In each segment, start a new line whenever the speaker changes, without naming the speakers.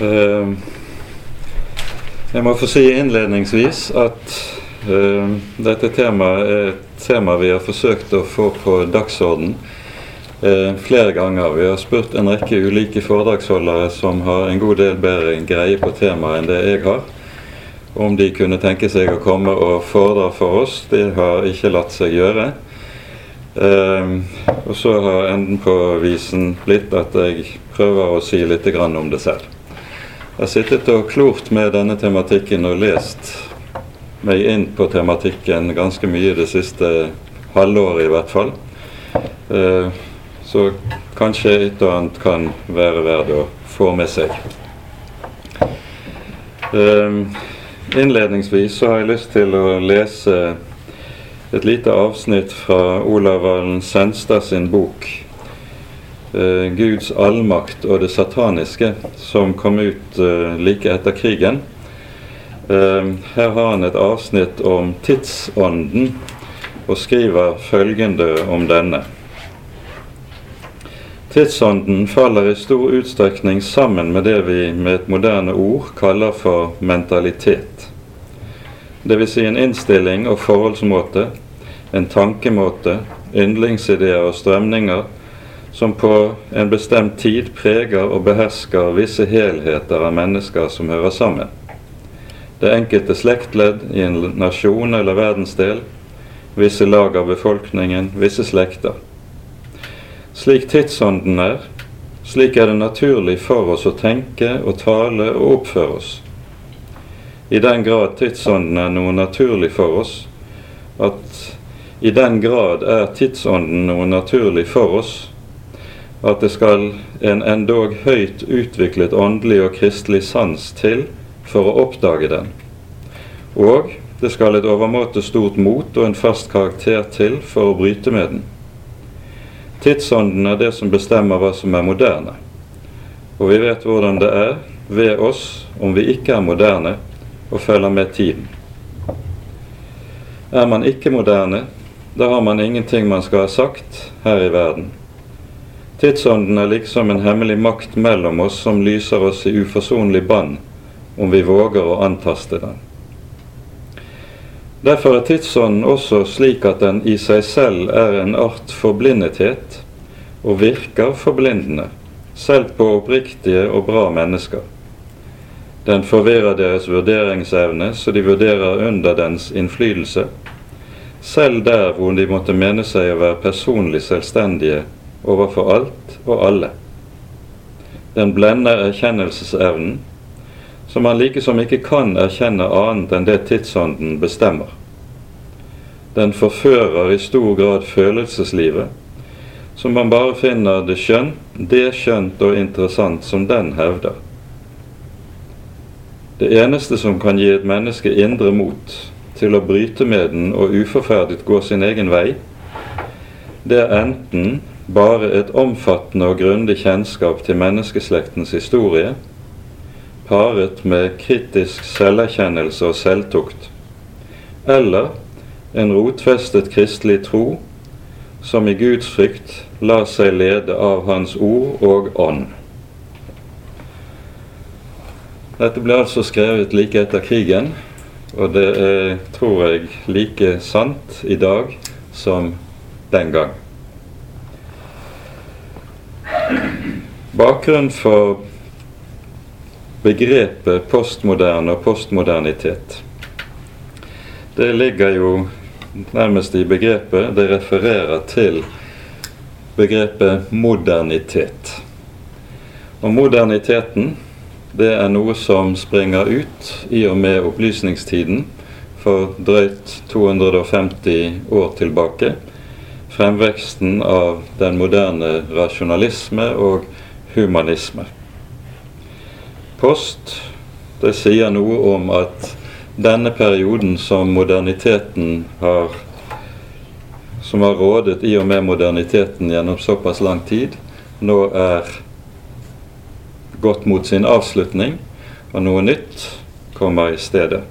Eh, jeg må få si innledningsvis at uh, dette temaet er et tema vi har forsøkt å få på dagsorden uh, flere ganger. Vi har spurt en rekke ulike foredragsholdere som har en god del bedre greie på temaet enn det jeg har, om de kunne tenke seg å komme og foredra for oss. Det har ikke latt seg gjøre. Uh, og så har enden på visen blitt at jeg prøver å si litt om det selv. Jeg har sittet og klort med denne tematikken og lest meg inn på tematikken ganske mye det siste halvåret i hvert fall. Eh, så kanskje et og annet kan være verdt å få med seg. Eh, innledningsvis så har jeg lyst til å lese et lite avsnitt fra Olav Valen Senstad sin bok eh, Guds allmakt og det sataniske, som kom ut eh, like etter krigen. Eh, her har han et avsnitt om tidsånden, og skriver følgende om denne. Tidsånden faller i stor utstrekning sammen med det vi med et moderne ord kaller for mentalitet. Dvs. Si en innstilling og forholdsmåte, en tankemåte, yndlingsideer og strømninger som på en bestemt tid preger og behersker visse helheter av mennesker som hører sammen. Det enkelte slektledd i en nasjon eller verdensdel, visse lag av befolkningen, visse slekter. Slik tidsånden er, slik er det naturlig for oss å tenke og tale og oppføre oss. I den grad tidsånden er noe naturlig for oss, at i den grad er tidsånden noe naturlig for oss, at det skal en endog høyt utviklet åndelig og kristelig sans til for å oppdage den. Og det skal et overmåte stort mot og en fast karakter til for å bryte med den. Tidsånden er det som bestemmer hva som er moderne. Og vi vet hvordan det er ved oss om vi ikke er moderne og følger med tiden. Er man ikke moderne, da har man ingenting man skal ha sagt her i verden. Tidsånden er liksom en hemmelig makt mellom oss som lyser oss i uforsonlig bann om vi våger å antaste den. Derfor er tidsånden også slik at den i seg selv er en art forblindethet og virker forblindende, selv på oppriktige og bra mennesker. Den forvirrer deres vurderingsevne, så de vurderer under dens innflytelse, selv der hvor de måtte mene seg å være personlig selvstendige overfor alt og alle. Den blender erkjennelsesevnen, som man likesom ikke kan erkjenne annet enn det tidsånden bestemmer. Den forfører i stor grad følelseslivet, som man bare finner det skjønt, det skjønt og interessant som den hevder. Det eneste som kan gi et menneske indre mot til å bryte med den og uforferdet gå sin egen vei, det er enten bare et omfattende og grundig kjennskap til menneskeslektens historie, paret med kritisk selverkjennelse og selvtukt, eller en rotfestet kristelig tro som i Guds frykt lar seg lede av Hans ord og ånd. Dette ble altså skrevet like etter krigen, og det er, tror jeg, like sant i dag som den gang. Bakgrunnen for begrepet postmoderne og postmodernitet, det ligger jo nærmest i begrepet. Det refererer til begrepet modernitet. Og moderniteten, det er noe som springer ut i og med opplysningstiden for drøyt 250 år tilbake fremveksten av den moderne rasjonalisme og humanisme. Post det sier noe om at denne perioden som moderniteten har som har rådet i og med moderniteten gjennom såpass lang tid, nå er gått mot sin avslutning, og noe nytt kommer i stedet.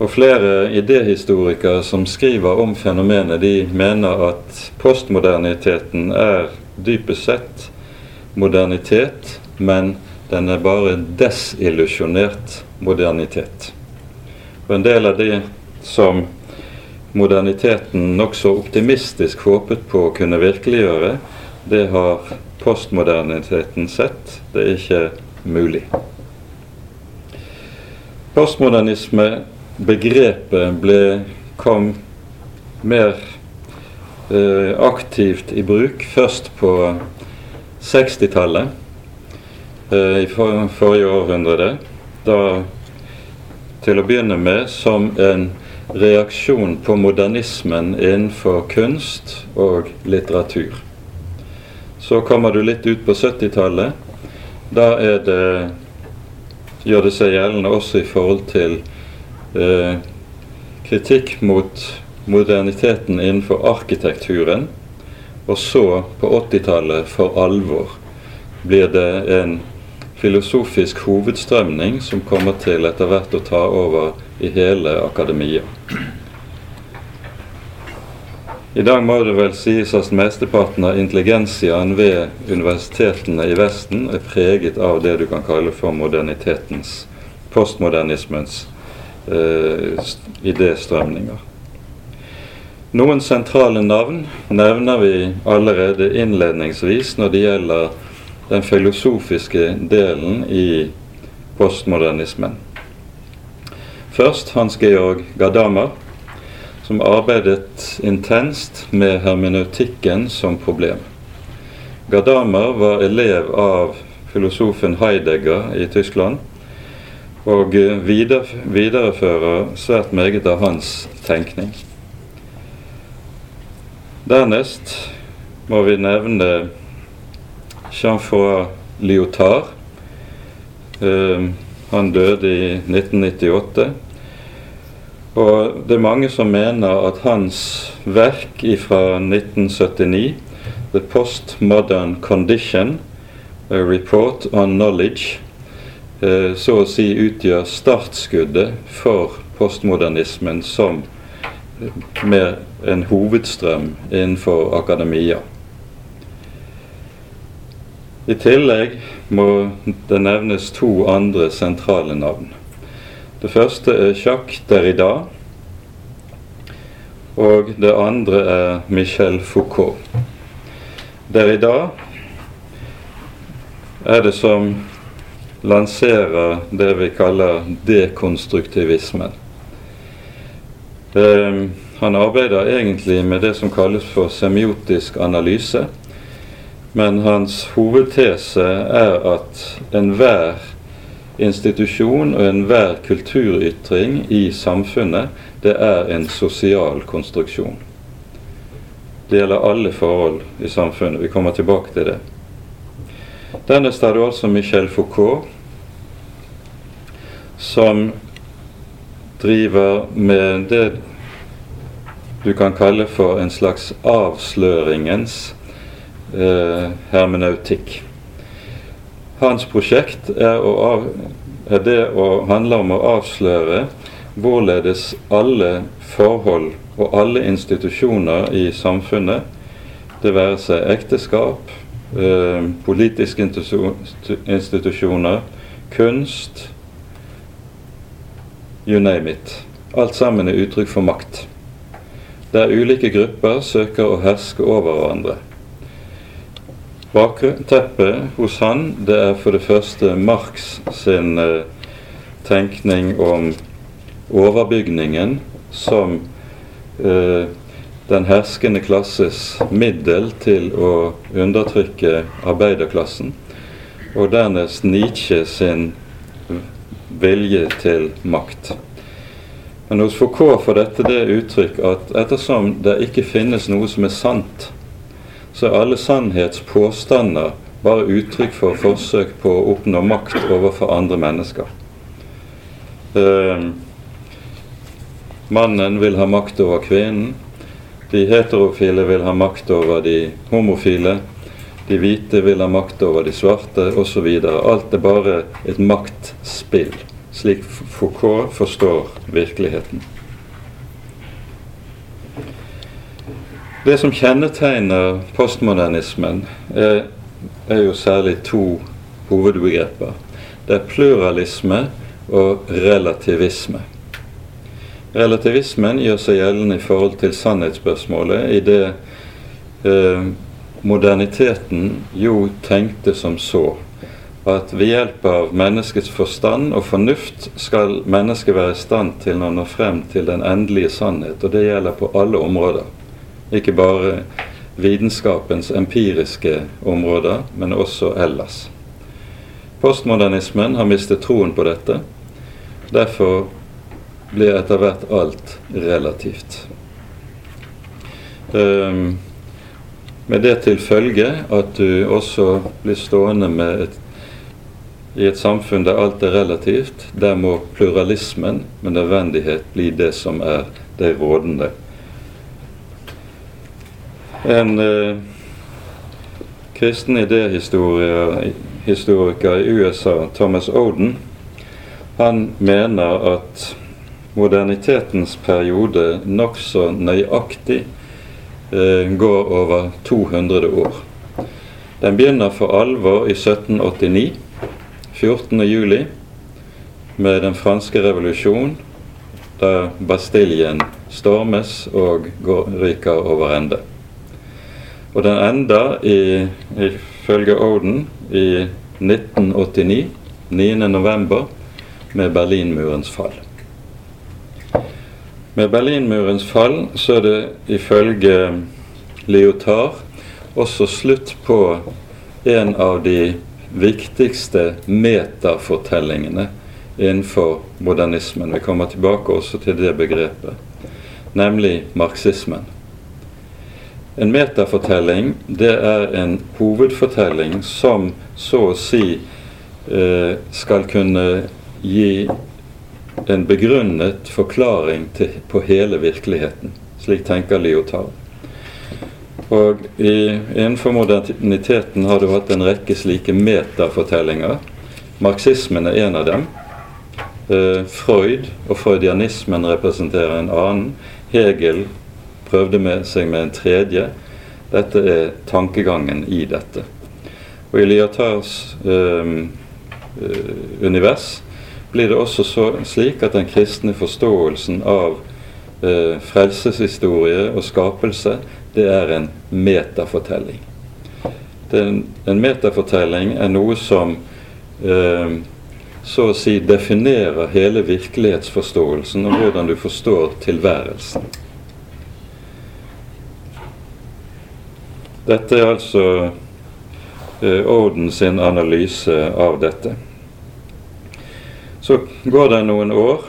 Og flere idéhistorikere som skriver om fenomenet, de mener at postmoderniteten er dypest sett modernitet, men Den er bare desillusjonert modernitet. Og en del av det som moderniteten nokså optimistisk håpet på å kunne virkeliggjøre, det har postmoderniteten sett. Det er ikke mulig. Postmodernisme-begrepet ble kom mer eh, aktivt i bruk først på 60-tallet, eh, i for, forrige århundre. Da til å begynne med som en reaksjon på modernismen innenfor kunst og litteratur. Så kommer du litt ut på 70-tallet. Da det gjør det seg gjeldende også i forhold til eh, kritikk mot moderniteten innenfor arkitekturen. Og så, på 80-tallet, for alvor, blir det en filosofisk hovedstrømning som kommer til etter hvert å ta over i hele akademia. I dag må det vel sies at mesteparten av intelligensiaen ved universitetene i Vesten er preget av det du kan kalle for modernitetens, postmodernismens eh, idéstrømninger. Noen sentrale navn nevner vi allerede innledningsvis når det gjelder den filosofiske delen i postmodernismen. Først Hans Georg Gadamer som arbeidet intenst med hermeneutikken som problem. Gadamer var elev av filosofen Heidegger i Tyskland og viderefører svært meget av hans tenkning. Dernest må vi nevne Jean-Foy Lyotard. Uh, han døde i 1998. Og det er mange som mener at hans verk fra 1979, 'The Postmodern Condition', A Report on Knowledge, eh, så å si utgjør startskuddet for postmodernismen som med en hovedstrøm innenfor akademia. I tillegg må det nevnes to andre sentrale navn. Det første er Jacques Derrida, og det andre er Michel Foucault. Derrida er det som lanserer det vi kaller dekonstruktivismen. Eh, han arbeider egentlig med det som kalles for semiotisk analyse, men hans hovedtese er at enhver institusjon og enhver kulturytring i samfunnet, det er en sosial konstruksjon. Det gjelder alle forhold i samfunnet. Vi kommer tilbake til det. Dernest er det altså Michel Foucault, som driver med det du kan kalle for en slags avsløringens eh, hermeneutikk. Hans prosjekt er, av, er det å handle om å avsløre hvorledes alle forhold og alle institusjoner i samfunnet, det være seg ekteskap, eh, politiske institusjoner, kunst You name it. Alt sammen er uttrykk for makt. Der ulike grupper søker å herske over hverandre. Bakteppet hos han det er for det første Marx sin eh, tenkning om overbygningen som eh, den herskende klasses middel til å undertrykke arbeiderklassen, og dernest Nietzsche sin vilje til makt. Men hos Foucault får dette det uttrykk at ettersom det ikke finnes noe som er sant, så er alle sannhetspåstander bare uttrykk for forsøk på å oppnå makt overfor andre mennesker. Eh, mannen vil ha makt over kvinnen. De heterofile vil ha makt over de homofile. De hvite vil ha makt over de svarte, osv. Alt er bare et maktspill, slik Foucault forstår virkeligheten. Det som kjennetegner postmodernismen, er, er jo særlig to hovedbegreper. Det er pluralisme og relativisme. Relativismen gjør seg gjeldende i forhold til sannhetsspørsmålet i det eh, moderniteten jo tenkte som så at ved hjelp av menneskets forstand og fornuft skal mennesket være i stand til å nå frem til den endelige sannhet. Og det gjelder på alle områder. Ikke bare vitenskapens empiriske områder, men også ellers. Postmodernismen har mistet troen på dette. Derfor blir etter hvert alt relativt. Um, med det til følge at du også blir stående med et, i et samfunn der alt er relativt. Der må pluralismen med nødvendighet bli det som er det rådende. En eh, kristen idéhistoriker i USA, Thomas Oden, han mener at modernitetens periode nokså nøyaktig går over 200 år. Den begynner for alvor i 1789, 14. juli, med den franske revolusjon, da Bastiljen stormes og går, ryker over ende. Og den ender, i, ifølge Oden, i 1989, 9. november, med Berlinmurens fall. Med Berlinmurens fall så er det ifølge Lyotard også slutt på en av de viktigste metafortellingene innenfor modernismen. Vi kommer tilbake også til det begrepet, nemlig marxismen. En metafortelling det er en hovedfortelling som så å si eh, skal kunne gi en begrunnet forklaring til, på hele virkeligheten. Slik tenker Lyotard. Og i, Innenfor moderniteten har du hatt en rekke slike metafortellinger. Marxismen er en av dem. Eh, Freud og freudianismen representerer en annen. Hegel prøvde med seg med en tredje. Dette er tankegangen i dette. Og I Lyotards eh, eh univers blir det også så, slik at den kristne forståelsen av eh, frelseshistorie og skapelse, det er en metafortelling. Den, en metafortelling er noe som eh, så å si definerer hele virkelighetsforståelsen og hvordan du forstår tilværelsen. Dette er altså eh, Odens analyse av dette. Så går det noen år,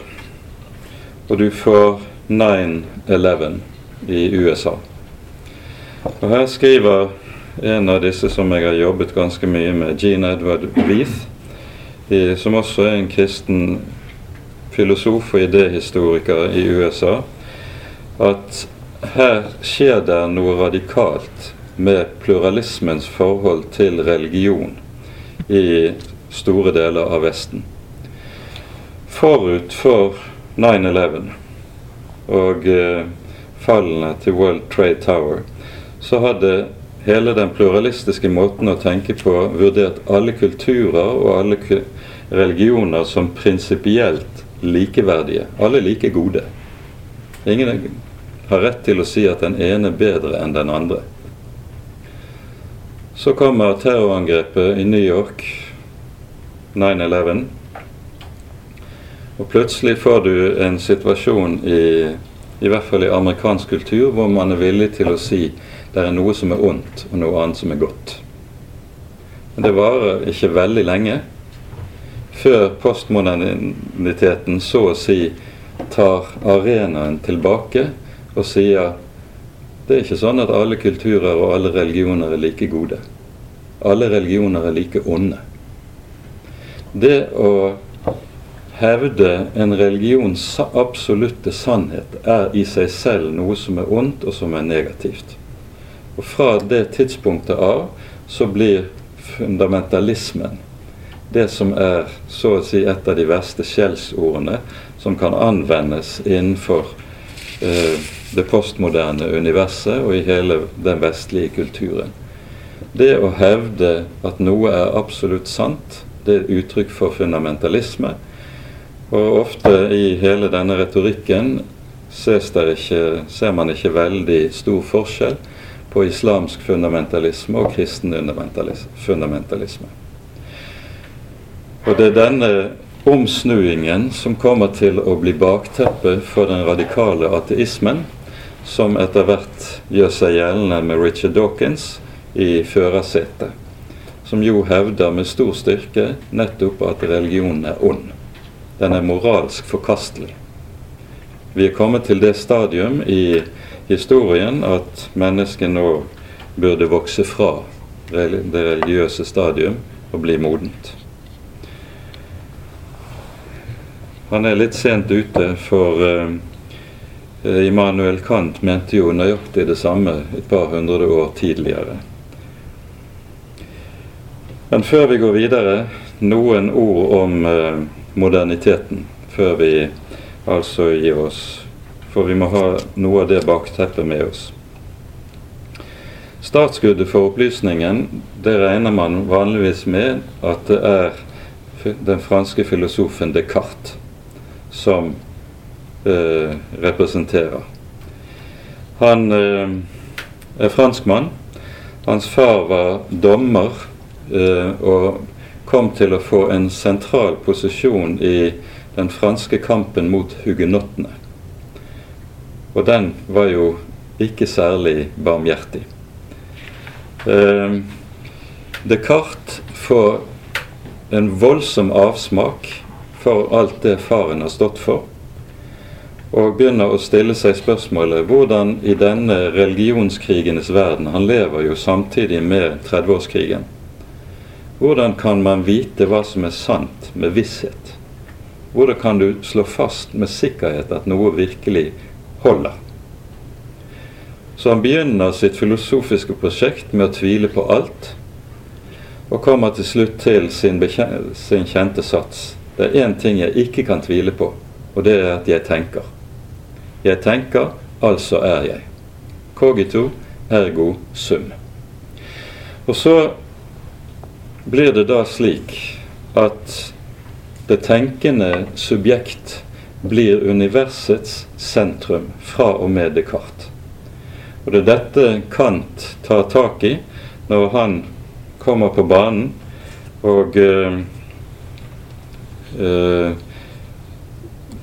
og du får 9-11 i USA. Og Her skriver en av disse som jeg har jobbet ganske mye med, Gene Edward Weath, som også er en kristen filosof og idéhistoriker i USA, at her skjer det noe radikalt med pluralismens forhold til religion i store deler av Vesten forut for 9-11 og eh, fallene til World Trade Tower, så hadde hele den pluralistiske måten å tenke på vurdert alle kulturer og alle religioner som prinsipielt likeverdige. Alle like gode. Ingen har rett til å si at den ene er bedre enn den andre. Så kommer terrorangrepet i New York 9-11. Og plutselig får du en situasjon i, i hvert fall i amerikansk kultur hvor man er villig til å si det er noe som er ondt, og noe annet som er godt. Men det varer ikke veldig lenge før postmoderniteten så å si tar arenaen tilbake og sier det er ikke sånn at alle kulturer og alle religioner er like gode. Alle religioner er like onde. Det å hevde en religions absolutte sannhet er i seg selv noe som er ondt, og som er negativt. Og fra det tidspunktet av så blir fundamentalismen det som er så å si et av de verste skjellsordene som kan anvendes innenfor eh, det postmoderne universet og i hele den vestlige kulturen. Det å hevde at noe er absolutt sant, det er uttrykk for fundamentalisme. Og ofte i hele denne retorikken ikke, ser man ikke veldig stor forskjell på islamsk fundamentalisme og kristen fundamentalisme. Og det er denne omsnuingen som kommer til å bli bakteppet for den radikale ateismen, som etter hvert gjør seg gjeldende med Richard Dawkins i førersetet, som jo hevder med stor styrke nettopp at religionen er ond. Den er moralsk forkastelig. Vi er kommet til det stadium i historien at mennesket nå burde vokse fra det religiøse stadium og bli modent. Han er litt sent ute, for uh, Immanuel Kant mente jo nøyaktig det samme et par hundre år tidligere. Men før vi går videre, noen ord om uh, moderniteten. Før vi altså gir oss For vi må ha noe av det bakteppet med oss. Startskuddet for opplysningen det regner man vanligvis med at det er den franske filosofen Descartes som eh, representerer. Han eh, er franskmann. Hans far var dommer eh, og kom til å få en sentral posisjon i den franske kampen mot hugenottene. Og den var jo ikke særlig barmhjertig. Eh, Descartes får en voldsom avsmak for alt det faren har stått for, og begynner å stille seg spørsmålet hvordan i denne religionskrigenes verden Han lever jo samtidig med 30-årskrigen. Hvordan kan man vite hva som er sant med visshet? Hvordan kan du slå fast med sikkerhet at noe virkelig holder? Så han begynner sitt filosofiske prosjekt med å tvile på alt, og kommer til slutt til sin, sin kjente sats det er én ting jeg ikke kan tvile på, og det er at jeg tenker. Jeg tenker, altså er jeg. Cogito ergo sum. Og så blir det da slik at det tenkende subjekt blir universets sentrum fra og med Descartes. Og det er dette Kant tar tak i når han kommer på banen og uh, eh,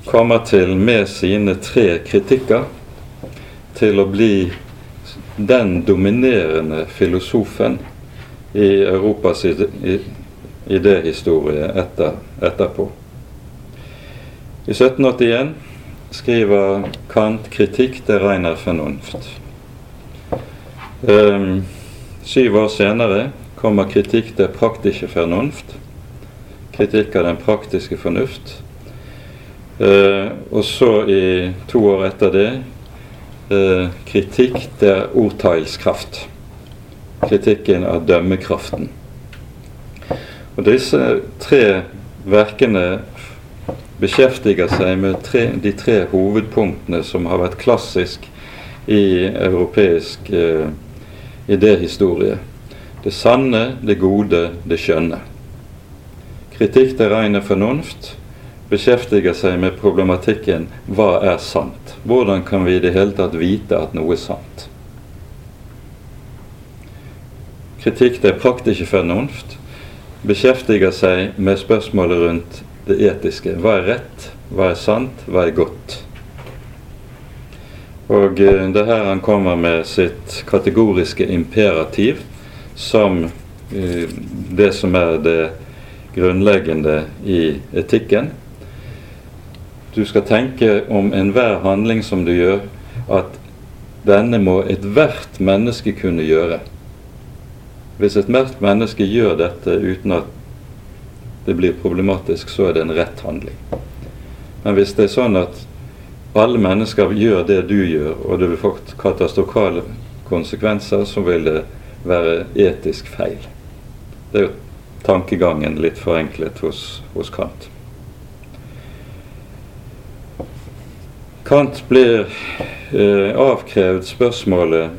kommer til med sine tre kritikker til å bli den dominerende filosofen i Europas idéhistorie etter, etterpå. I 1781 skriver Kant 'Kritikk til reiner fornuft'. Um, syv år senere kommer 'Kritikk til praktiske fornuft'. kritikk av den praktiske fornuft. Uh, og så i to år etter det uh, kritikk der ordteilskraft. Kritikken av dømmekraften. Og disse tre verkene beskjeftiger seg med tre, de tre hovedpunktene som har vært klassisk i europeisk eh, idéhistorie. Det sanne, det gode, det skjønne. Kritikk til reine fornuft beskjeftiger seg med problematikken hva er sant? Hvordan kan vi i det hele tatt vite at noe er sant? Kritikk til praktiske fornuft beskjeftiger seg med spørsmålet rundt det etiske. Hva er rett? Hva er sant? Hva er godt? Og eh, det er her han kommer med sitt kategoriske imperativ som eh, det som er det grunnleggende i etikken. Du skal tenke om enhver handling som du gjør, at denne må ethvert menneske kunne gjøre. Hvis et mørkt menneske gjør dette uten at det blir problematisk, så er det en rett handling. Men hvis det er sånn at alle mennesker gjør det du gjør, og det vil få katastrofale konsekvenser, så vil det være etisk feil. Det er jo tankegangen litt forenklet hos, hos Kant. Kant blir eh, avkrevd spørsmålet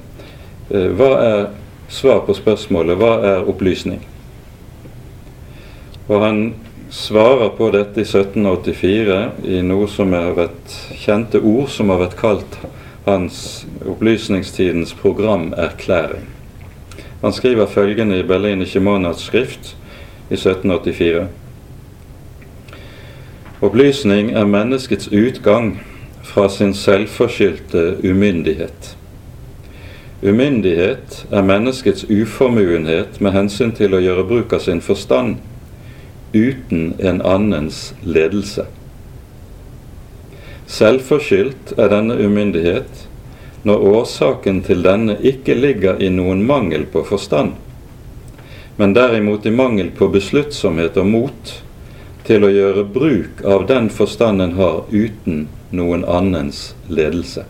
eh, hva er svar på spørsmålet hva er opplysning? Og han svarer på dette i 1784 i noe som er et kjente ord som har vært kalt hans opplysningstidens programerklæring. Han skriver følgende i Berlinische Monats skrift i 1784. Opplysning er menneskets utgang fra sin selvforskyldte umyndighet. Umyndighet er menneskets uformuenhet med hensyn til å gjøre bruk av sin forstand uten en annens ledelse. Selvforskyldt er denne umyndighet når årsaken til denne ikke ligger i noen mangel på forstand, men derimot i mangel på besluttsomhet og mot til å gjøre bruk av den forstand en har uten noen annens ledelse.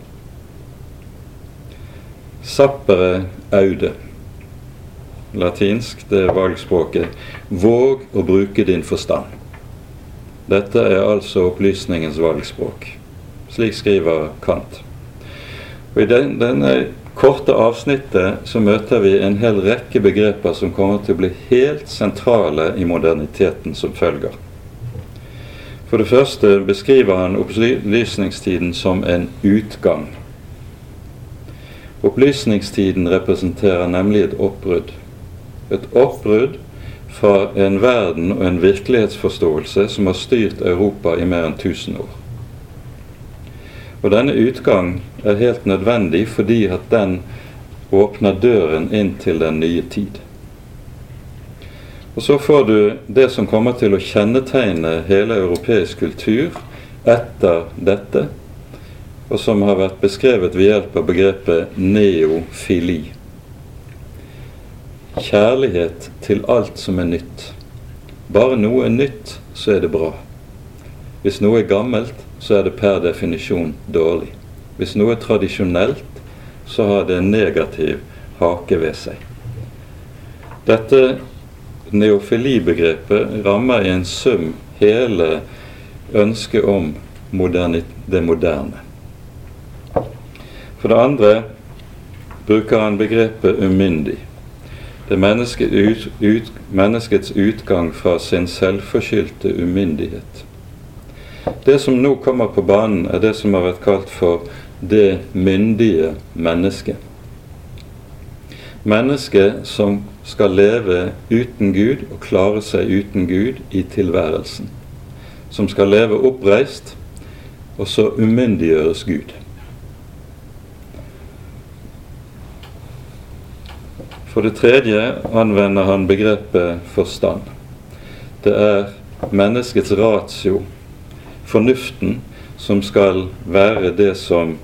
Sappere aude latinsk, det er valgspråket. Våg å bruke din forstand. Dette er altså opplysningens valgspråk. Slik skriver Kant. Og I den, denne korte avsnittet så møter vi en hel rekke begreper som kommer til å bli helt sentrale i moderniteten som følger. For det første beskriver han opplysningstiden som en utgang. Opplysningstiden representerer nemlig et oppbrudd et oppbrudd fra en verden og en virkelighetsforståelse som har styrt Europa i mer enn 1000 år. Og denne utgang er helt nødvendig fordi at den åpner døren inn til den nye tid. Og så får du det som kommer til å kjennetegne hele europeisk kultur etter dette, og som har vært beskrevet ved hjelp av begrepet neofili kjærlighet til alt som er nytt. Bare noe er nytt, så er det bra. Hvis noe er gammelt, så er det per definisjon dårlig. Hvis noe er tradisjonelt, så har det en negativ hake ved seg. Dette neofilibegrepet rammer i en sum hele ønsket om moderne, det moderne. For det andre bruker han begrepet umyndig. Det er menneskets utgang fra sin selvforskyldte umyndighet. Det som nå kommer på banen, er det som har vært kalt for det myndige mennesket. Mennesket som skal leve uten Gud og klare seg uten Gud i tilværelsen. Som skal leve oppreist, og så umyndiggjøres Gud. For det tredje anvender han begrepet forstand. Det er menneskets ratio, fornuften, som skal være det som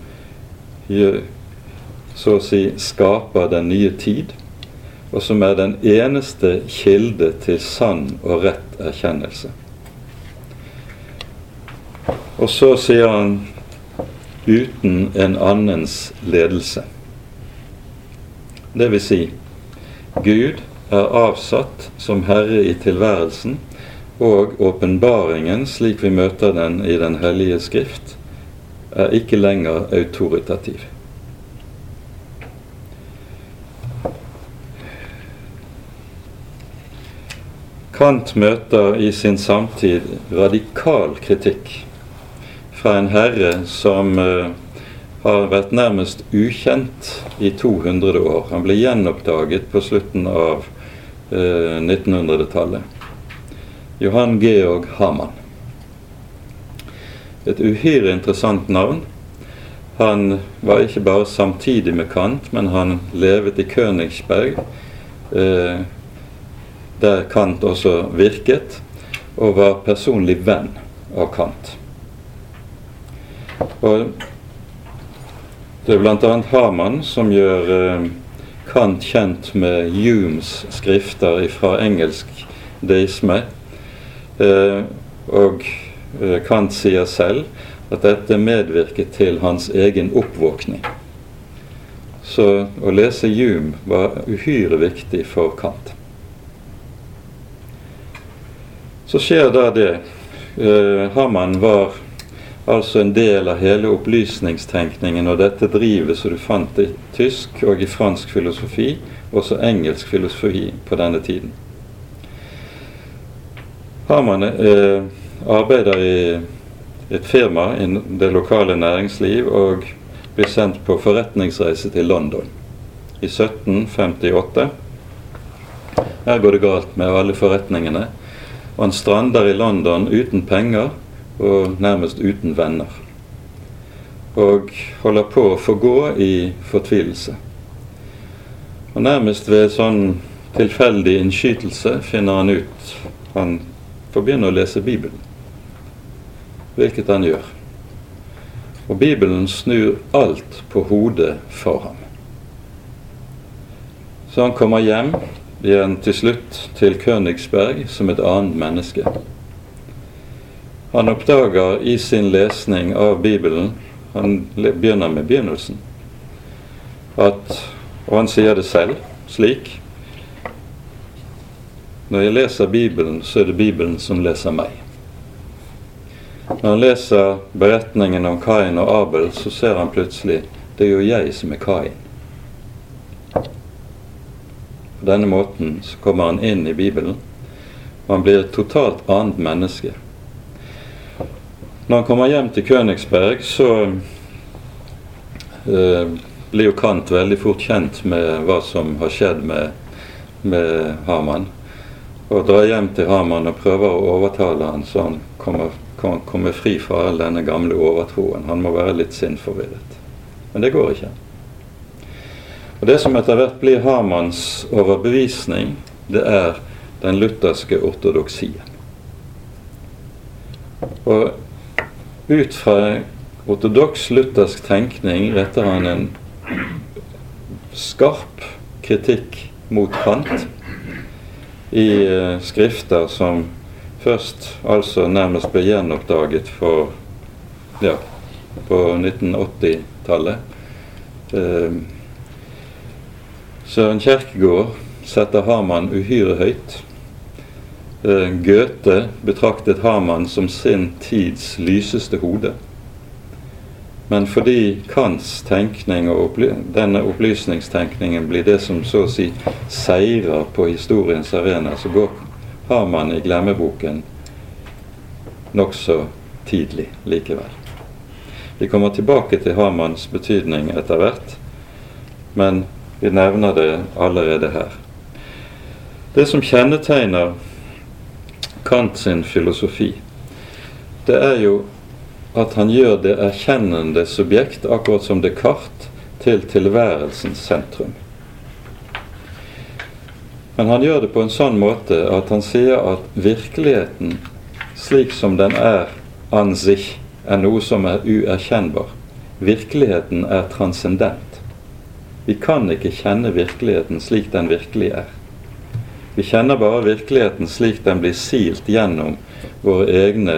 så å si skaper den nye tid, og som er den eneste kilde til sann og rett erkjennelse. Og så sier han uten en annens ledelse. Det vil si, Gud er avsatt som herre i tilværelsen, og åpenbaringen, slik vi møter den i Den hellige skrift, er ikke lenger autoritativ. Kant møter i sin samtid radikal kritikk fra en herre som uh, har vært nærmest ukjent i 200 år. Han ble gjenoppdaget på slutten av eh, 1900-tallet. Johan Georg Hamann. Et uhyre interessant navn. Han var ikke bare samtidig med Kant, men han levet i Königsberg, eh, der Kant også virket, og var personlig venn av Kant. Og det er bl.a. Hamann som gjør eh, Kant kjent med Humes skrifter fra engelsk deisme. Eh, og eh, Kant sier selv at dette medvirket til hans egen oppvåkning. Så å lese Hume var uhyre viktig for Kant. Så skjer da det. Haman var altså en del av hele opplysningstenkningen og dette drivet som du fant i tysk og i fransk filosofi, også engelsk filosofi på denne tiden. Harman eh, arbeider i et firma i det lokale næringsliv og blir sendt på forretningsreise til London i 1758. Her går det galt med alle forretningene. Han strander i London uten penger og nærmest uten venner. Og holder på å forgå i fortvilelse. Og nærmest ved sånn tilfeldig innskytelse finner han ut Han får begynne å lese Bibelen. Hvilket han gjør. Og Bibelen snur alt på hodet for ham. Så han kommer hjem igjen til slutt til Königsberg som et annet menneske. Han oppdager i sin lesning av Bibelen Han begynner med begynnelsen. At, og han sier det selv slik Når jeg leser Bibelen, så er det Bibelen som leser meg. Når han leser beretningen om Kain og Abel, så ser han plutselig det er jo jeg som er Kain. På denne måten så kommer han inn i Bibelen, og han blir et totalt annet menneske. Når han kommer hjem til Königsberg, så eh, blir jo Kant veldig fort kjent med hva som har skjedd med, med Hamann. Og drar hjem til Hamann og prøver å overtale han så han kommer, kan komme fri fra all denne gamle overtroen. Han må være litt sinnforvirret. Men det går ikke. Og Det som etter hvert blir Hamanns overbevisning, det er den lutherske ortodoksien. Og ut fra ortodoks luthersk tenkning retter han en skarp kritikk mot Kant i uh, skrifter som først altså nærmest ble gjenoppdaget for ja, på 1980-tallet. Uh, eh, Søren Kjerkegaard setter Harman uhyre høyt. Eh, Goethe betraktet Haman som sin tids lyseste hode. Men fordi Kants tenkning og opply denne opplysningstenkningen blir det som så å si seirer på historiens arena, så går Haman i glemmeboken nokså tidlig likevel. Vi kommer tilbake til Hamans betydning etter hvert, men vi nevner det allerede her. Det som kjennetegner Kant sin filosofi, det er jo at han gjør det erkjennende subjekt, akkurat som Descartes, til tilværelsens sentrum. Men han gjør det på en sånn måte at han sier at virkeligheten slik som den er an sich, er noe som er uerkjennbar. Virkeligheten er transcendent. Vi kan ikke kjenne virkeligheten slik den virkelig er. Vi kjenner bare virkeligheten slik den blir silt gjennom våre egne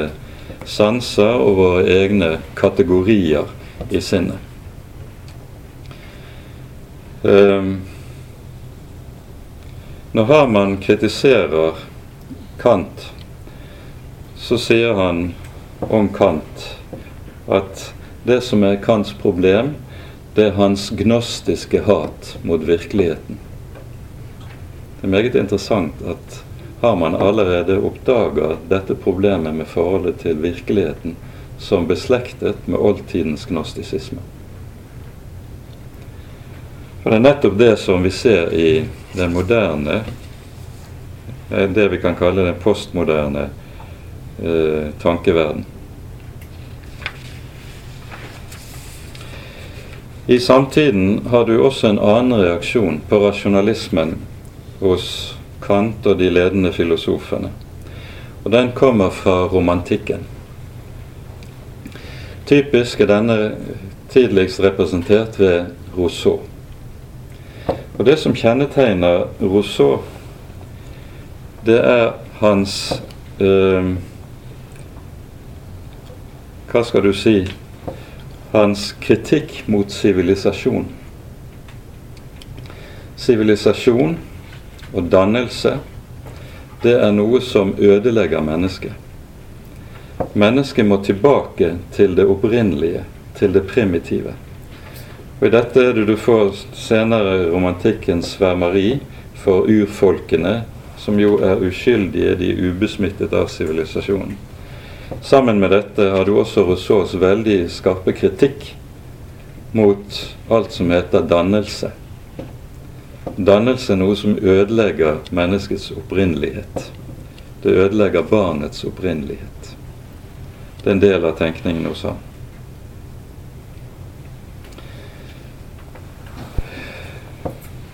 sanser og våre egne kategorier i sinnet. Um, når Harman kritiserer Kant, så sier han om Kant at det som er Kants problem, det er hans gnostiske hat mot virkeligheten. Det er meget interessant at har man allerede oppdaga dette problemet med forholdet til virkeligheten som beslektet med oldtidens gnostisisme. For Det er nettopp det som vi ser i den moderne, det vi kan kalle den postmoderne eh, tankeverden. I samtiden har du også en annen reaksjon på rasjonalismen hos Kant og de ledende filosofene. Og den kommer fra romantikken. Typisk er denne tidligst representert ved Rousseau. Og Det som kjennetegner Rousseau, det er hans øh, Hva skal du si Hans kritikk mot sivilisasjon. Sivilisasjon og dannelse, det er noe som ødelegger mennesket. Mennesket må tilbake til det opprinnelige, til det primitive. Og I dette er det du får senere romantikkens svermeri for urfolkene, som jo er uskyldige, de er ubesmittet av sivilisasjonen. Sammen med dette har du også Rousseaus veldig skarpe kritikk mot alt som heter dannelse. Dannelse er noe som ødelegger menneskets opprinnelighet. Det ødelegger barnets opprinnelighet. Det er en del av tenkningen hos ham.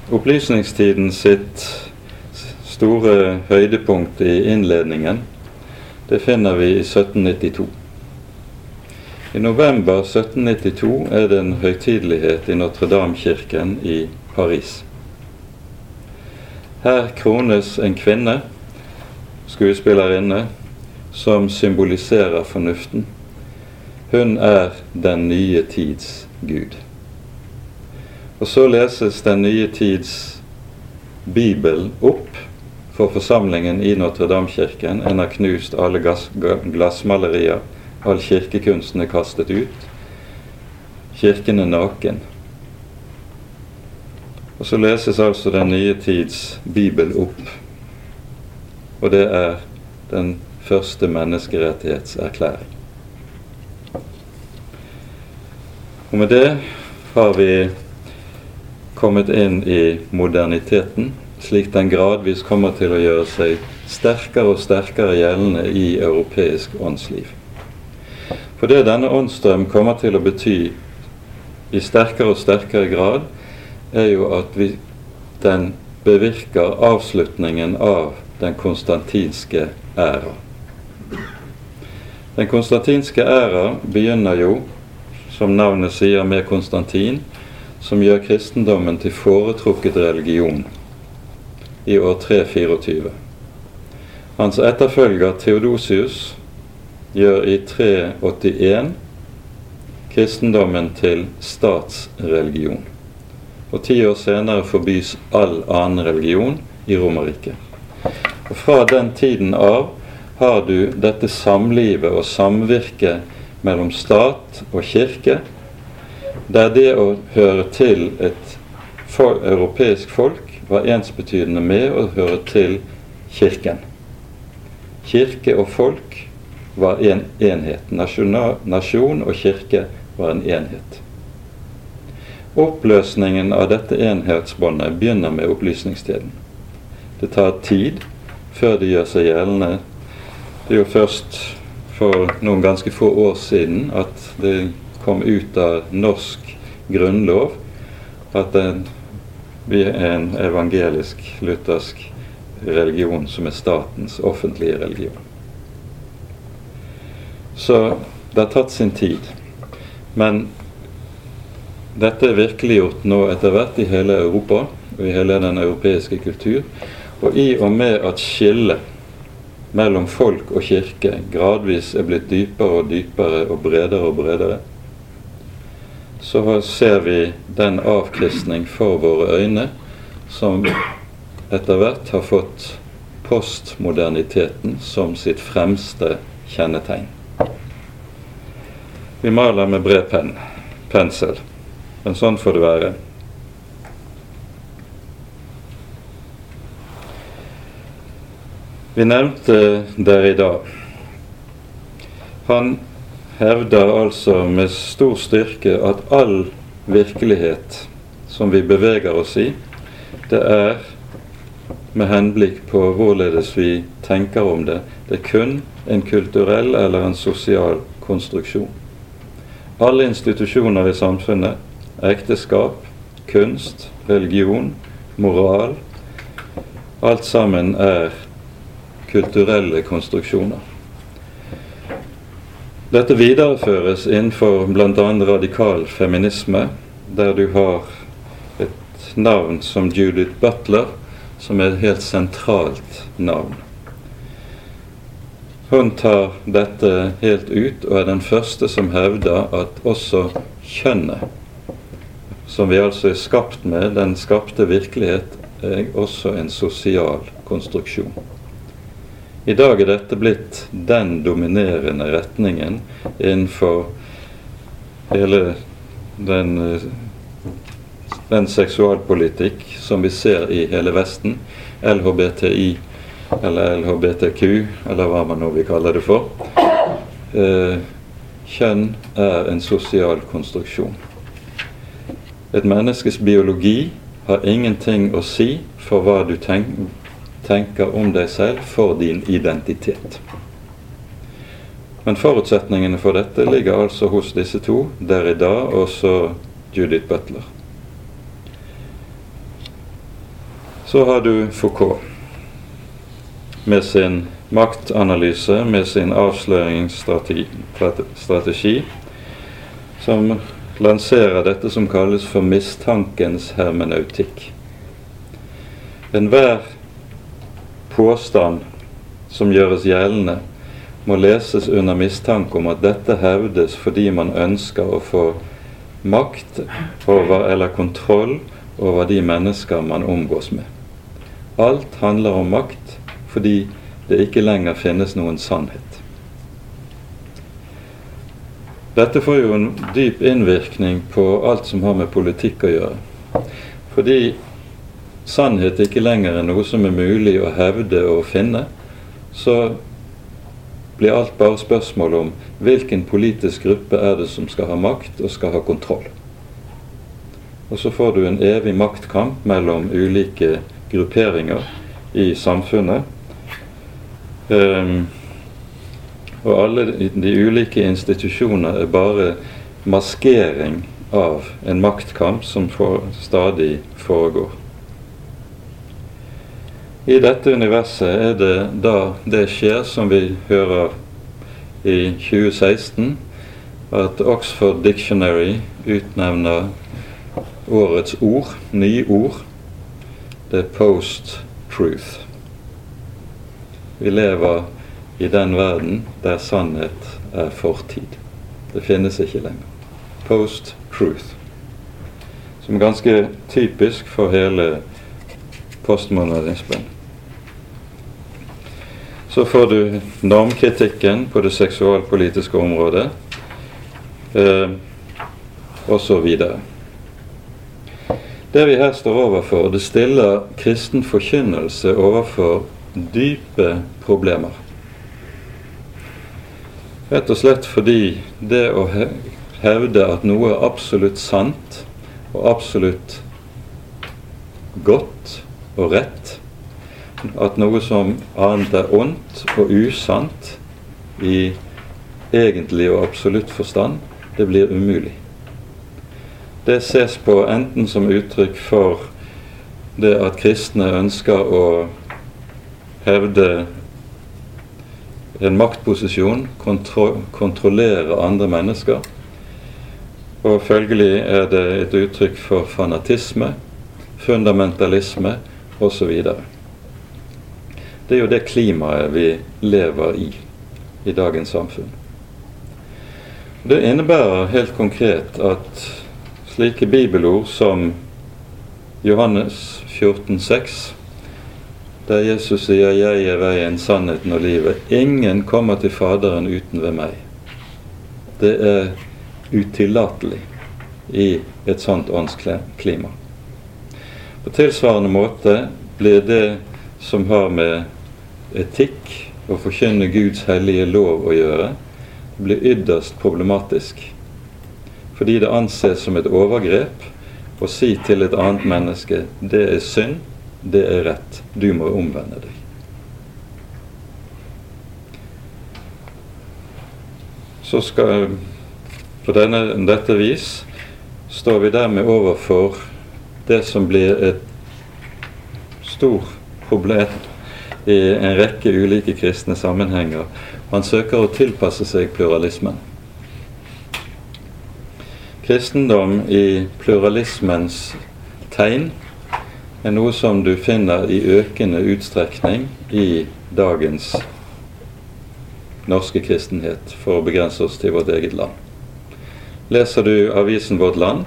Opplysningstiden sitt store høydepunkt i innledningen det finner vi i 1792. I november 1792 er det en høytidelighet i Notre-Dame-kirken i Paris. Her krones en kvinne, skuespillerinne, som symboliserer fornuften. Hun er den nye tids Gud. Og så leses den nye tids Bibel opp for forsamlingen i Notre-Dame-kirken. En har knust alle glassmalerier. All kirkekunsten er kastet ut. Kirken er naken. Og så leses altså Den nye tids bibel opp. Og det er den første menneskerettighetserklæring. Og med det har vi kommet inn i moderniteten slik den gradvis kommer til å gjøre seg sterkere og sterkere gjeldende i europeisk åndsliv. For det denne åndsstrøm kommer til å bety i sterkere og sterkere grad, er jo at vi, den bevirker avslutningen av den konstantinske æra. Den konstantinske æra begynner jo, som navnet sier, med Konstantin, som gjør kristendommen til foretrukket religion i år 324. Hans etterfølger Theodosius gjør i 381 kristendommen til statsreligion. Og ti år senere forbys all annen religion i Romerriket. Og Fra den tiden av har du dette samlivet og samvirket mellom stat og kirke, der det å høre til et europeisk folk var ensbetydende med å høre til Kirken. Kirke og folk var en enhet. Nasjon og kirke var en enhet. Oppløsningen av dette enhetsbåndet begynner med opplysningstiden. Det tar tid før det gjør seg gjeldende. Det er jo først for noen ganske få år siden at det kom ut av norsk grunnlov at vi er en evangelisk-luthersk religion som er statens offentlige religion. Så det har tatt sin tid. Men dette er virkeliggjort nå etter hvert i hele Europa og i hele den europeiske kultur. Og i og med at skillet mellom folk og kirke gradvis er blitt dypere og dypere og bredere og bredere, så ser vi den avkristning for våre øyne som etter hvert har fått postmoderniteten som sitt fremste kjennetegn. Vi maler med bred penn, pensel, men sånn får det være. Vi nevnte der i dag. Han hevder altså med stor styrke at all virkelighet som vi beveger oss i, det er med henblikk på hvorledes vi tenker om det. Det er kun en kulturell eller en sosial konstruksjon. Alle institusjoner i samfunnet, ekteskap, kunst, religion, moral Alt sammen er kulturelle konstruksjoner. Dette videreføres innenfor bl.a. radikal feminisme, der du har et navn som Judith Butler, som er et helt sentralt navn. Hun tar dette helt ut og er den første som hevder at også kjønnet, som vi altså er skapt med, den skapte virkelighet, er også en sosial konstruksjon. I dag er dette blitt den dominerende retningen innenfor hele den, den seksualpolitikk som vi ser i hele Vesten. LHBTI eller LHBTQ, eller hva man nå vil kalle det for. Eh, kjønn er en sosial konstruksjon. Et menneskes biologi har ingenting å si for hva du tenker om deg selv for din identitet. Men forutsetningene for dette ligger altså hos disse to, Derrida og så Judith Butler. Så har du Foucault med sin maktanalyse, med sin avsløringsstrategi, som lanserer dette som kalles for mistankens hermenautikk. Enhver påstand som gjøres gjeldende, må leses under mistanke om at dette hevdes fordi man ønsker å få makt over eller kontroll over de mennesker man omgås med. Alt handler om makt fordi det ikke lenger finnes noen sannhet. Dette får jo en dyp innvirkning på alt som har med politikk å gjøre. Fordi sannhet ikke lenger er noe som er mulig å hevde og finne, så blir alt bare spørsmål om hvilken politisk gruppe er det som skal ha makt og skal ha kontroll. Og så får du en evig maktkamp mellom ulike grupperinger i samfunnet. Um, og alle de ulike institusjoner er bare maskering av en maktkamp som for, stadig foregår. I dette universet er det da det skjer som vi hører i 2016, at Oxford Dictionary utnevner årets ord, nye ord, det er post-truth. Vi lever i den verden der sannhet er fortid. Det finnes ikke lenger. Post-truth. Som er ganske typisk for hele postmodernismen. Så får du normkritikken på det seksualpolitiske området, eh, videre. Det vi her står overfor, det stiller kristen forkynnelse overfor dype problemer. Rett og slett fordi det å hevde at noe er absolutt sant og absolutt godt og rett, at noe som annet er ondt og usant i egentlig og absolutt forstand, det blir umulig. Det ses på enten som uttrykk for det at kristne ønsker å hevde en maktposisjon, kontro kontrollere andre mennesker. Og følgelig er det et uttrykk for fanatisme, fundamentalisme osv. Det er jo det klimaet vi lever i i dagens samfunn. Det innebærer helt konkret at slike bibelord som Johannes 14,6 der Jesus sier 'Jeg er veien, sannheten og livet'. Ingen kommer til Faderen uten ved meg. Det er utillatelig i et sånt åndsklima. På tilsvarende måte blir det som har med etikk og forkynne Guds hellige lov å gjøre, blir ytterst problematisk. Fordi det anses som et overgrep å si til et annet menneske 'det er synd', det er rett. Du må omvende deg. Så skal På denne, dette vis står vi dermed overfor det som blir et stort problem i en rekke ulike kristne sammenhenger. Man søker å tilpasse seg pluralismen. Kristendom i pluralismens tegn er noe som du finner i økende utstrekning i dagens norske kristenhet, for å begrense oss til vårt eget land. Leser du avisen Vårt Land,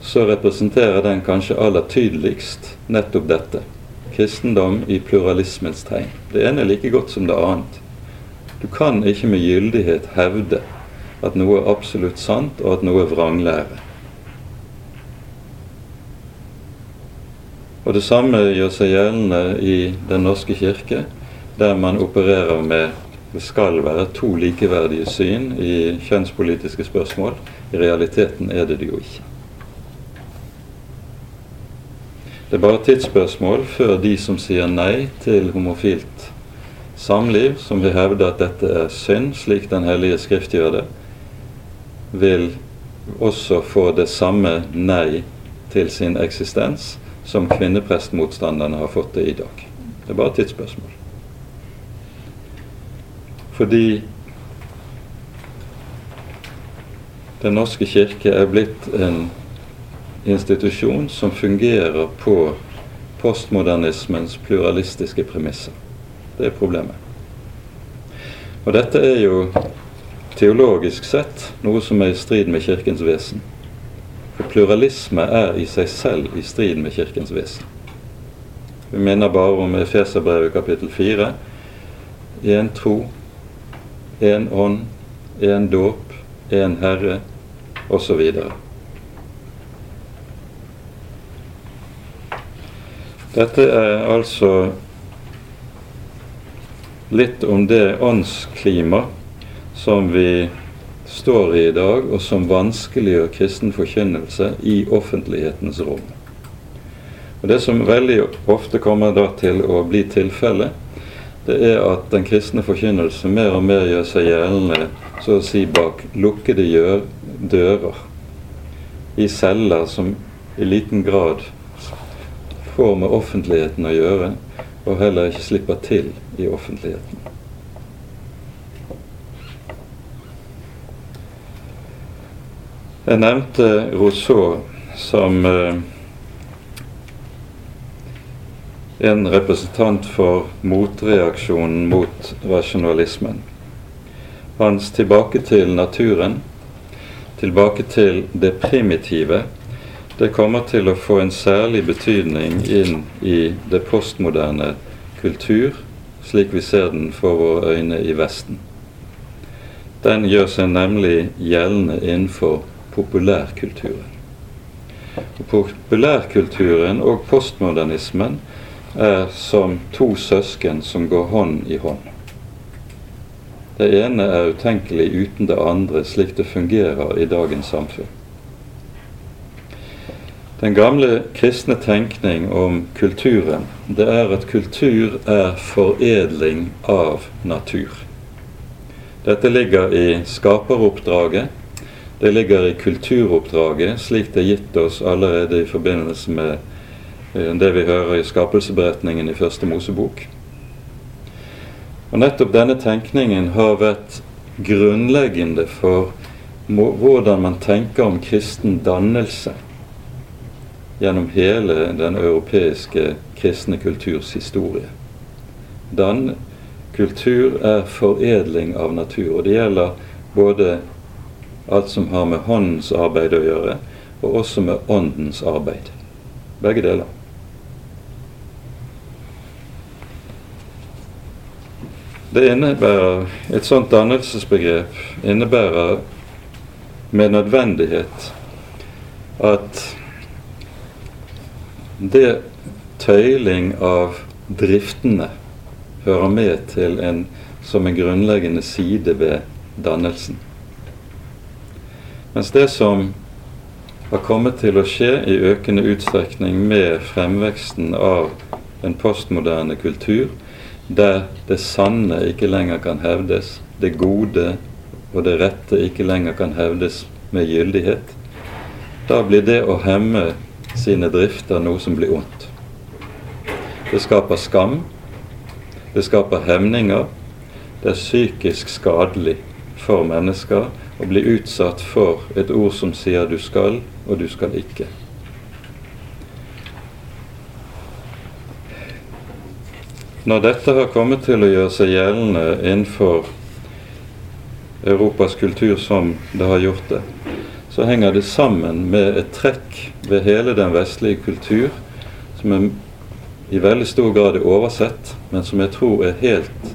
så representerer den kanskje aller tydeligst nettopp dette. kristendom i pluralismens tegn. Det ene er like godt som det annet. Du kan ikke med gyldighet hevde at noe er absolutt sant, og at noe er vranglære. Og Det samme gjør seg gjeldende i Den norske kirke, der man opererer med det skal være to likeverdige syn i kjønnspolitiske spørsmål. I realiteten er det det jo ikke. Det er bare tidsspørsmål før de som sier nei til homofilt samliv, som vil hevde at dette er synd, slik Den hellige skrift gjør det, vil også få det samme nei til sin eksistens som kvinneprestmotstanderne har fått det i dag. Det er bare et tidsspørsmål. Fordi Den norske kirke er blitt en institusjon som fungerer på postmodernismens pluralistiske premisser. Det er problemet. Og dette er jo teologisk sett noe som er i strid med Kirkens vesen. Pluralisme er i seg selv i strid med Kirkens vesen. Vi minner bare om Efeserbrevet kapittel 4. Én tro, én ånd, én dåp, én Herre, osv. Dette er altså litt om det åndsklima som vi står i i dag, og som vanskeliggjør kristen forkynnelse i offentlighetens rom. Og Det som veldig ofte kommer da til å bli tilfellet, det er at den kristne forkynnelse mer og mer gjør seg gjeldende så å si bak lukkede dører, i celler som i liten grad får med offentligheten å gjøre, og heller ikke slipper til i offentligheten. Jeg nevnte Rousseau som eh, en representant for motreaksjonen mot rasjonalismen. Hans tilbake til naturen, tilbake til det primitive, det kommer til å få en særlig betydning inn i det postmoderne kultur, slik vi ser den for våre øyne i Vesten. Den gjør seg nemlig gjeldende innenfor populærkulturen. Populærkulturen og postmodernismen er som to søsken som går hånd i hånd. Det ene er utenkelig uten det andre, slik det fungerer i dagens samfunn. Den gamle kristne tenkning om kulturen, det er at kultur er foredling av natur. Dette ligger i skaperoppdraget. Det ligger i kulturoppdraget, slik det er gitt oss allerede i forbindelse med eh, det vi hører i skapelsesberetningen i Første Mosebok. Og Nettopp denne tenkningen har vært grunnleggende for hvordan man tenker om kristen dannelse gjennom hele den europeiske kristne kulturs historie. Dan kultur er foredling av natur. Og det gjelder både alt som har med håndens arbeid å gjøre, og også med åndens arbeid. Begge deler. Det innebærer, Et sånt dannelsesbegrep innebærer med nødvendighet at det tøyling av driftene hører med til en, som en grunnleggende side ved dannelsen. Mens det som har kommet til å skje i økende utstrekning med fremveksten av en postmoderne kultur, der det sanne ikke lenger kan hevdes, det gode og det rette ikke lenger kan hevdes med gyldighet, da blir det å hemme sine drifter noe som blir ondt. Det skaper skam, det skaper hemninger. Det er psykisk skadelig for mennesker å bli utsatt for et ord som sier 'du skal', og 'du skal ikke'. Når dette har kommet til å gjøre seg gjeldende innenfor Europas kultur som det har gjort det, så henger det sammen med et trekk ved hele den vestlige kultur som er i veldig stor grad er oversett, men som jeg tror er helt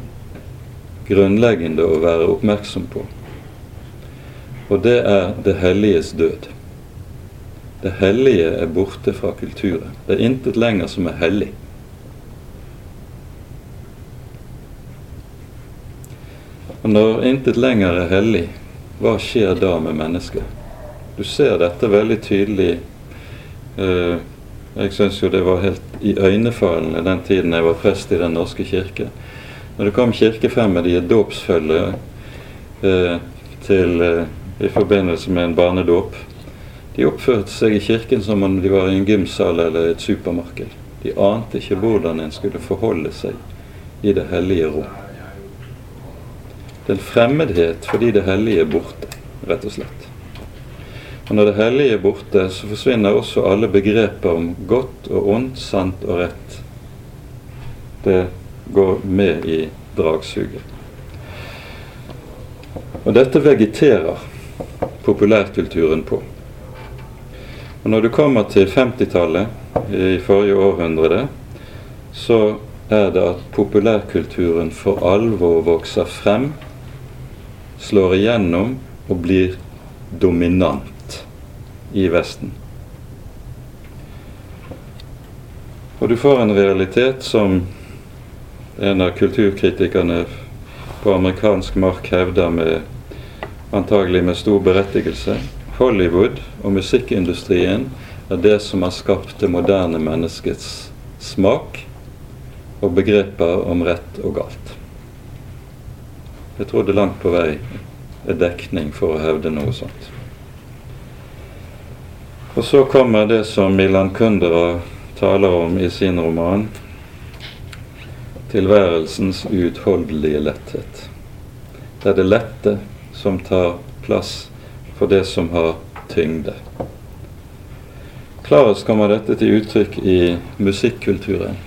grunnleggende å være oppmerksom på. Og det er det helliges død. Det hellige er borte fra kulturen. Det er intet lenger som er hellig. Og når intet lenger er hellig, hva skjer da med mennesket? Du ser dette veldig tydelig eh, jeg syns jo det var helt iøynefallende den tiden jeg var prest i Den norske kirke. Når det kom kirkefremmede i dåpsfølge eh, til, eh, i forbindelse med en barnedåp De oppførte seg i kirken som om de var i en gymsal eller et supermarked. De ante ikke hvordan en skulle forholde seg i det hellige rom. Det er en fremmedhet fordi det hellige er borte, rett og slett. Og når det hellige er borte, så forsvinner også alle begreper om godt og ondt, sant og rett. Det går med i dragsuget. Og dette vegeterer populærkulturen på. Og Når du kommer til 50-tallet i forrige århundre, så er det at populærkulturen for alvor vokser frem, slår igjennom og blir dominant i Vesten. Og du får en realitet som en av kulturkritikerne på amerikansk mark hevder med antagelig med stor berettigelse. Hollywood og musikkindustrien er det som har skapt det moderne menneskets smak og begreper om rett og galt. Jeg tror det langt på vei er dekning for å hevde noe sånt. Og så kommer det som Milan Kundera taler om i sin roman, 'Tilværelsens uutholdelige letthet'. Det er det lette som tar plass for det som har tyngde. Klarest kommer dette til uttrykk i musikkulturen.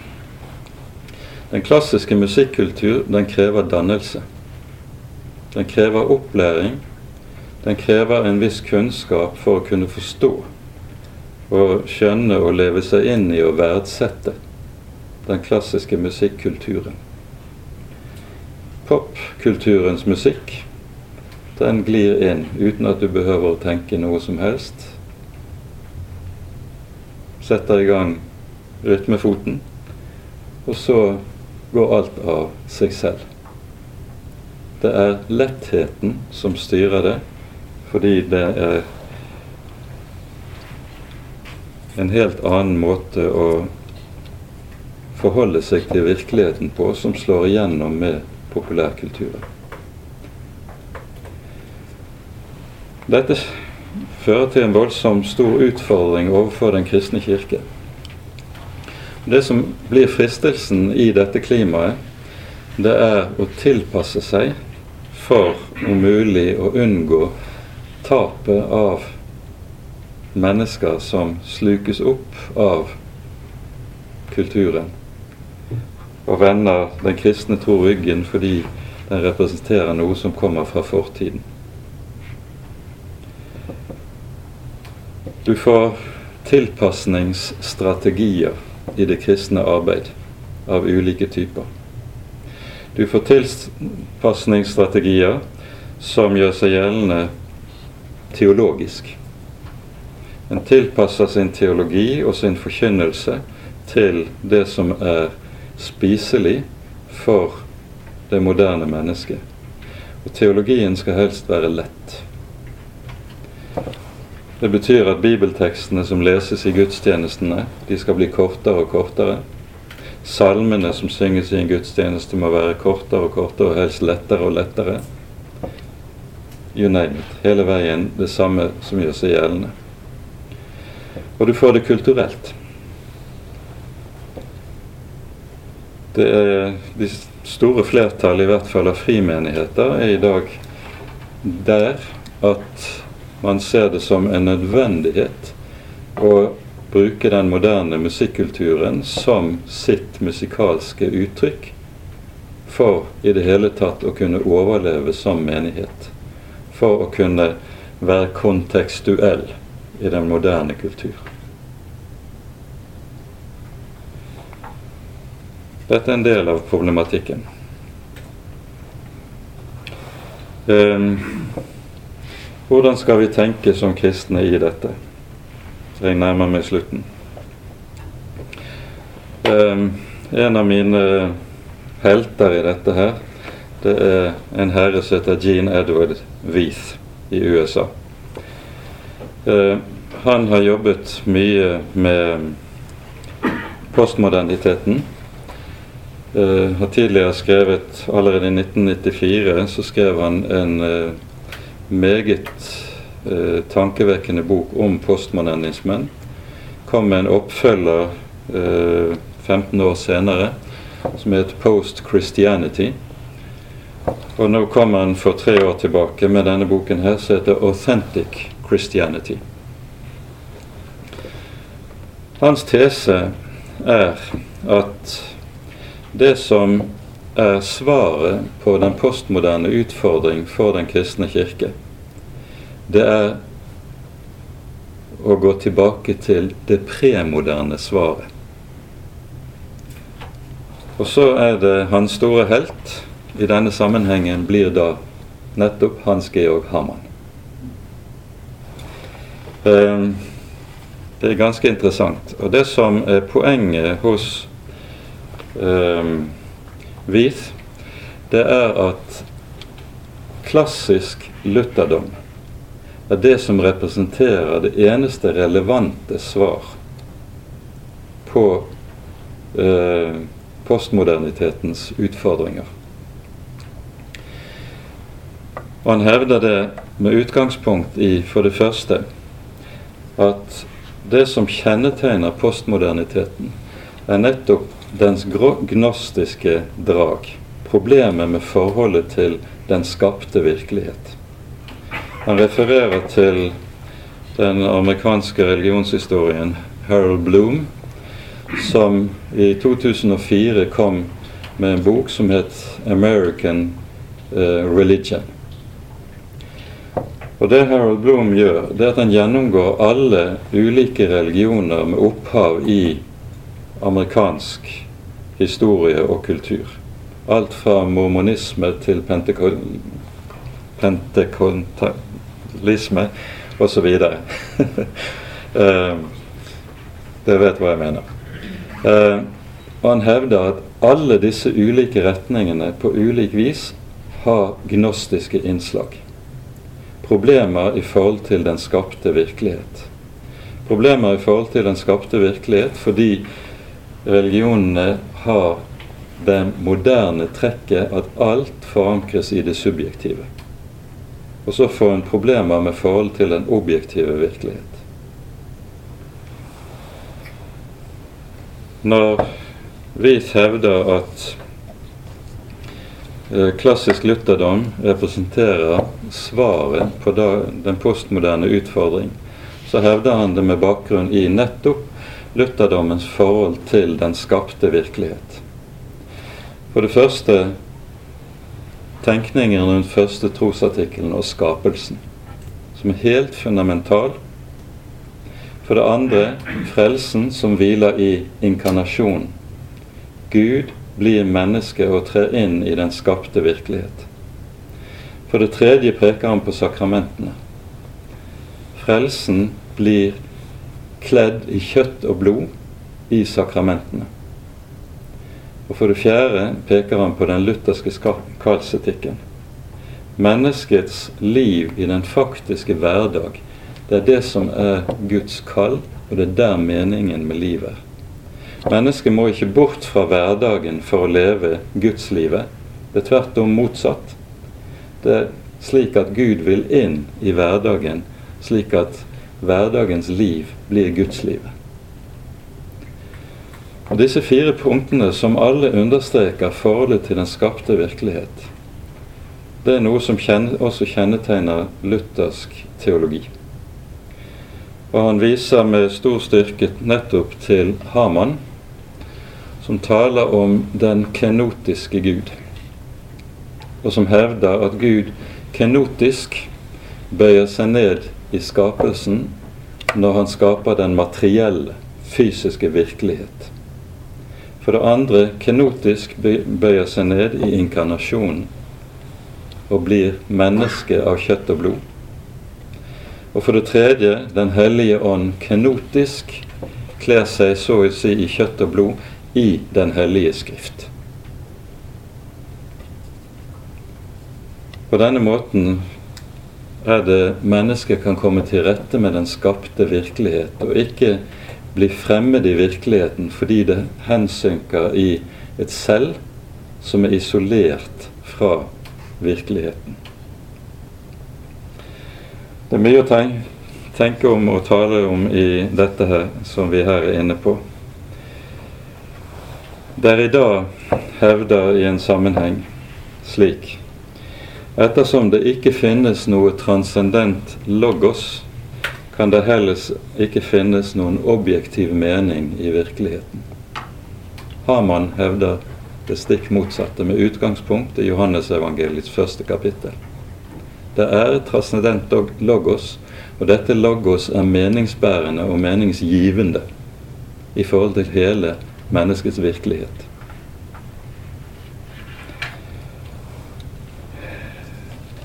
Den klassiske musikkultur den krever dannelse. Den krever opplæring. Den krever en viss kunnskap for å kunne forstå og skjønne og leve seg inn i og verdsette den klassiske musikkulturen. Popkulturens musikk den glir inn uten at du behøver å tenke noe som helst. Setter i gang rytmefoten, og så går alt av seg selv. Det er lettheten som styrer det, fordi det er en helt annen måte å forholde seg til virkeligheten på som slår igjennom med populærkulturen. Dette fører til en voldsom stor utfordring overfor den kristne kirke. Det som blir fristelsen i dette klimaet, det er å tilpasse seg for om mulig å unngå tapet av mennesker som slukes opp av kulturen og vender den kristne tro ryggen fordi den representerer noe som kommer fra fortiden. Du får tilpasningsstrategier i det kristne arbeid av ulike typer. Du får tilpasningsstrategier som gjør seg gjeldende teologisk. En tilpasser sin teologi og sin forkynnelse til det som er spiselig for det moderne mennesket. Og teologien skal helst være lett. Det betyr at bibeltekstene som leses i gudstjenestene, de skal bli kortere og kortere. Salmene som synges i en gudstjeneste, må være kortere og kortere, og helst lettere og lettere. You name it. Hele veien det samme som gjør seg gjeldende. Og du får det kulturelt. Det er De store flertall, i hvert fall av frimenigheter, er i dag der at man ser det som en nødvendighet å bruke den moderne musikkulturen som sitt musikalske uttrykk for i det hele tatt å kunne overleve som menighet. For å kunne være kontekstuell i den moderne kultur. Dette er en del av problematikken. Um, hvordan skal vi tenke som kristne i dette? Jeg nærmer meg slutten. Um, en av mine helter i dette her, det er en herre som heter Gene Edward Weath i USA. Uh, han har jobbet mye med postmoderniteten. Uh, har tidligere skrevet Allerede i 1994 så skrev han en uh, meget eh, tankevekkende bok om postmodernismen. Kom med en oppfølger 15 år senere som het Post Christianity. Og nå kom han for tre år tilbake med denne boken her som heter Authentic Christianity. Hans tese er at det som er svaret på den postmoderne utfordring for den kristne kirke, det er å gå tilbake til det premoderne svaret. Og så er det hans store helt i denne sammenhengen blir da nettopp Hans Georg Hamann. Um, det er ganske interessant. Og det som er poenget hos um, det er at klassisk lutherdom er det som representerer det eneste relevante svar på eh, postmodernitetens utfordringer. Og han hevder det med utgangspunkt i, for det første, at det som kjennetegner postmoderniteten, er nettopp dens gnostiske drag. Problemet med forholdet til den skapte virkelighet. Han refererer til den amerikanske religionshistorien Harold Bloom, som i 2004 kom med en bok som het 'American uh, Religion'. Og Det Harold Bloom gjør, det er at han gjennomgår alle ulike religioner med opphav i amerikansk historie og kultur. Alt fra mormonisme til pentekontalisme osv. uh, det vet hva jeg mener. Uh, og han hevder at alle disse ulike retningene på ulik vis har gnostiske innslag problemer i forhold til den skapte virkelighet. Problemer i forhold til den skapte virkelighet fordi religionene har det moderne trekket at alt forankres i det subjektive. Og så får en problemer med forhold til den objektive virkelighet. Når vi hevder at Eh, klassisk lutherdom representerer svaret på den postmoderne utfordring, så hevder han det med bakgrunn i nettopp lutherdommens forhold til den skapte virkelighet. For det første tenkningen rundt første trosartikkelen og skapelsen, som er helt fundamental. For det andre frelsen som hviler i inkarnasjonen. Gud blir menneske og trer inn i den skapte virkelighet. For det tredje peker han på sakramentene. Frelsen blir kledd i kjøtt og blod i sakramentene. Og for det fjerde peker han på den lutherske kallsetikken. Menneskets liv i den faktiske hverdag, det er det som er Guds kall, og det er der meningen med livet er. Mennesket må ikke bort fra hverdagen for å leve gudslivet. Det er tvert om motsatt. Det er slik at Gud vil inn i hverdagen, slik at hverdagens liv blir gudslivet. Og Disse fire punktene, som alle understreker forholdet til den skapte virkelighet, det er noe som også kjennetegner luthersk teologi. Og han viser med stor styrke nettopp til Haman, som taler om den kenotiske Gud, og som hevder at Gud kenotisk bøyer seg ned i skapelsen når han skaper den materielle, fysiske virkelighet. For det andre kenotisk bøyer seg ned i inkarnasjonen og blir menneske av kjøtt og blod. Og for det tredje Den hellige ånd kenotisk kler seg så å si i kjøtt og blod i Den hellige skrift. På denne måten er det mennesket kan komme til rette med den skapte virkelighet, og ikke bli fremmed i virkeligheten fordi det hensynker i et selv som er isolert fra virkeligheten. Det er mye å tenke om og tale om i dette her som vi her er inne på. Der i dag hevder i en sammenheng slik Ettersom det ikke finnes noe transcendent logos, kan det heller ikke finnes noen objektiv mening i virkeligheten. Haman hevder det stikk motsatte, med utgangspunkt i Johannesevangeliets første kapittel. Det er transcendent logos, og dette logos er meningsbærende og meningsgivende i forhold til hele menneskets virkelighet.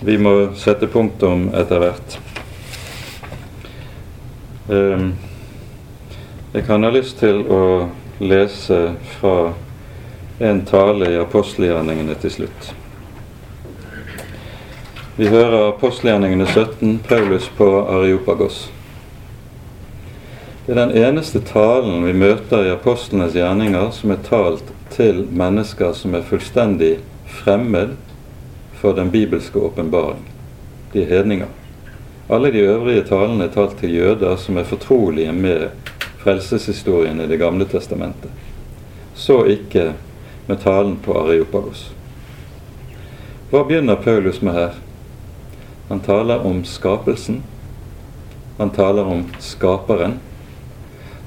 Vi må sette punktum etter hvert. Jeg kan ha lyst til å lese fra en tale i apostelgjerningene til slutt. Vi hører apostelgjerningene 17, Paulus på Areopagos. Det er den eneste talen vi møter i apostlenes gjerninger som er talt til mennesker som er fullstendig fremmed for den bibelske åpenbaring. De er hedninger. Alle de øvrige talene er talt til jøder som er fortrolige med frelseshistorien i Det gamle testamentet. Så ikke med talen på Areopagos. Hva begynner Paulus med her? Han taler om skapelsen. Han taler om skaperen.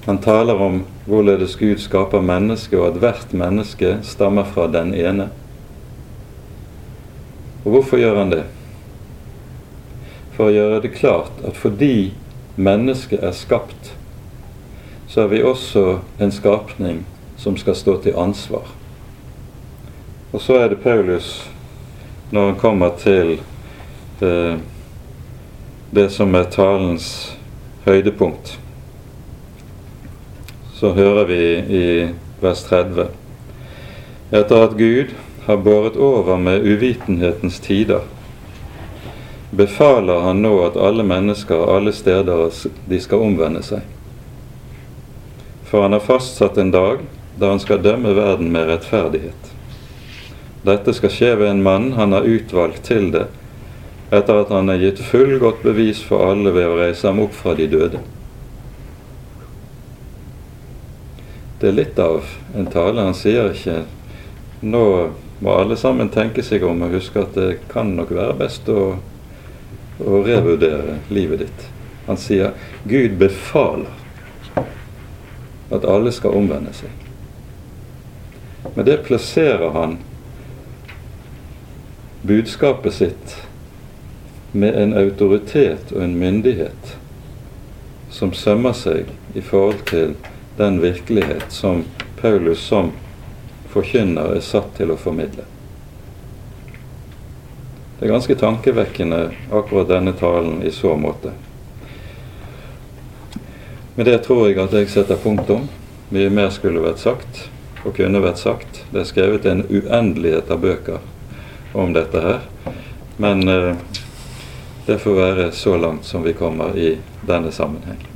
Han taler om hvorledes Gud skaper mennesket, og at hvert menneske stammer fra den ene. Og hvorfor gjør han det? For å gjøre det klart at fordi mennesket er skapt, så er vi også en skapning som skal stå til ansvar. Og så er det Paulus, når han kommer til eh, det som er talens høydepunkt, så hører vi i vers 30 Etter at Gud har båret over med uvitenhetens tider, befaler han nå at alle mennesker alle steder de skal omvende seg. For han har fastsatt en dag da han skal dømme verden med rettferdighet. Dette skal skje ved en mann han har utvalgt til det, etter at han har gitt fullgodt bevis for alle ved å reise ham opp fra de døde. Det er litt av en tale. Han sier ikke nå må alle sammen tenke seg om og huske at det kan nok være best å, å revurdere livet ditt. Han sier Gud befaler at alle skal omvende seg. Med det plasserer han budskapet sitt med en autoritet og en myndighet som sømmer seg i forhold til den virkelighet som Paulus som forkynner er satt til å formidle. Det er ganske tankevekkende akkurat denne talen i så måte. Med det tror jeg at jeg setter punktum. Mye mer skulle vært sagt og kunne vært sagt. Det er skrevet en uendelighet av bøker om dette her. Men eh, det får være så langt som vi kommer i denne sammenheng.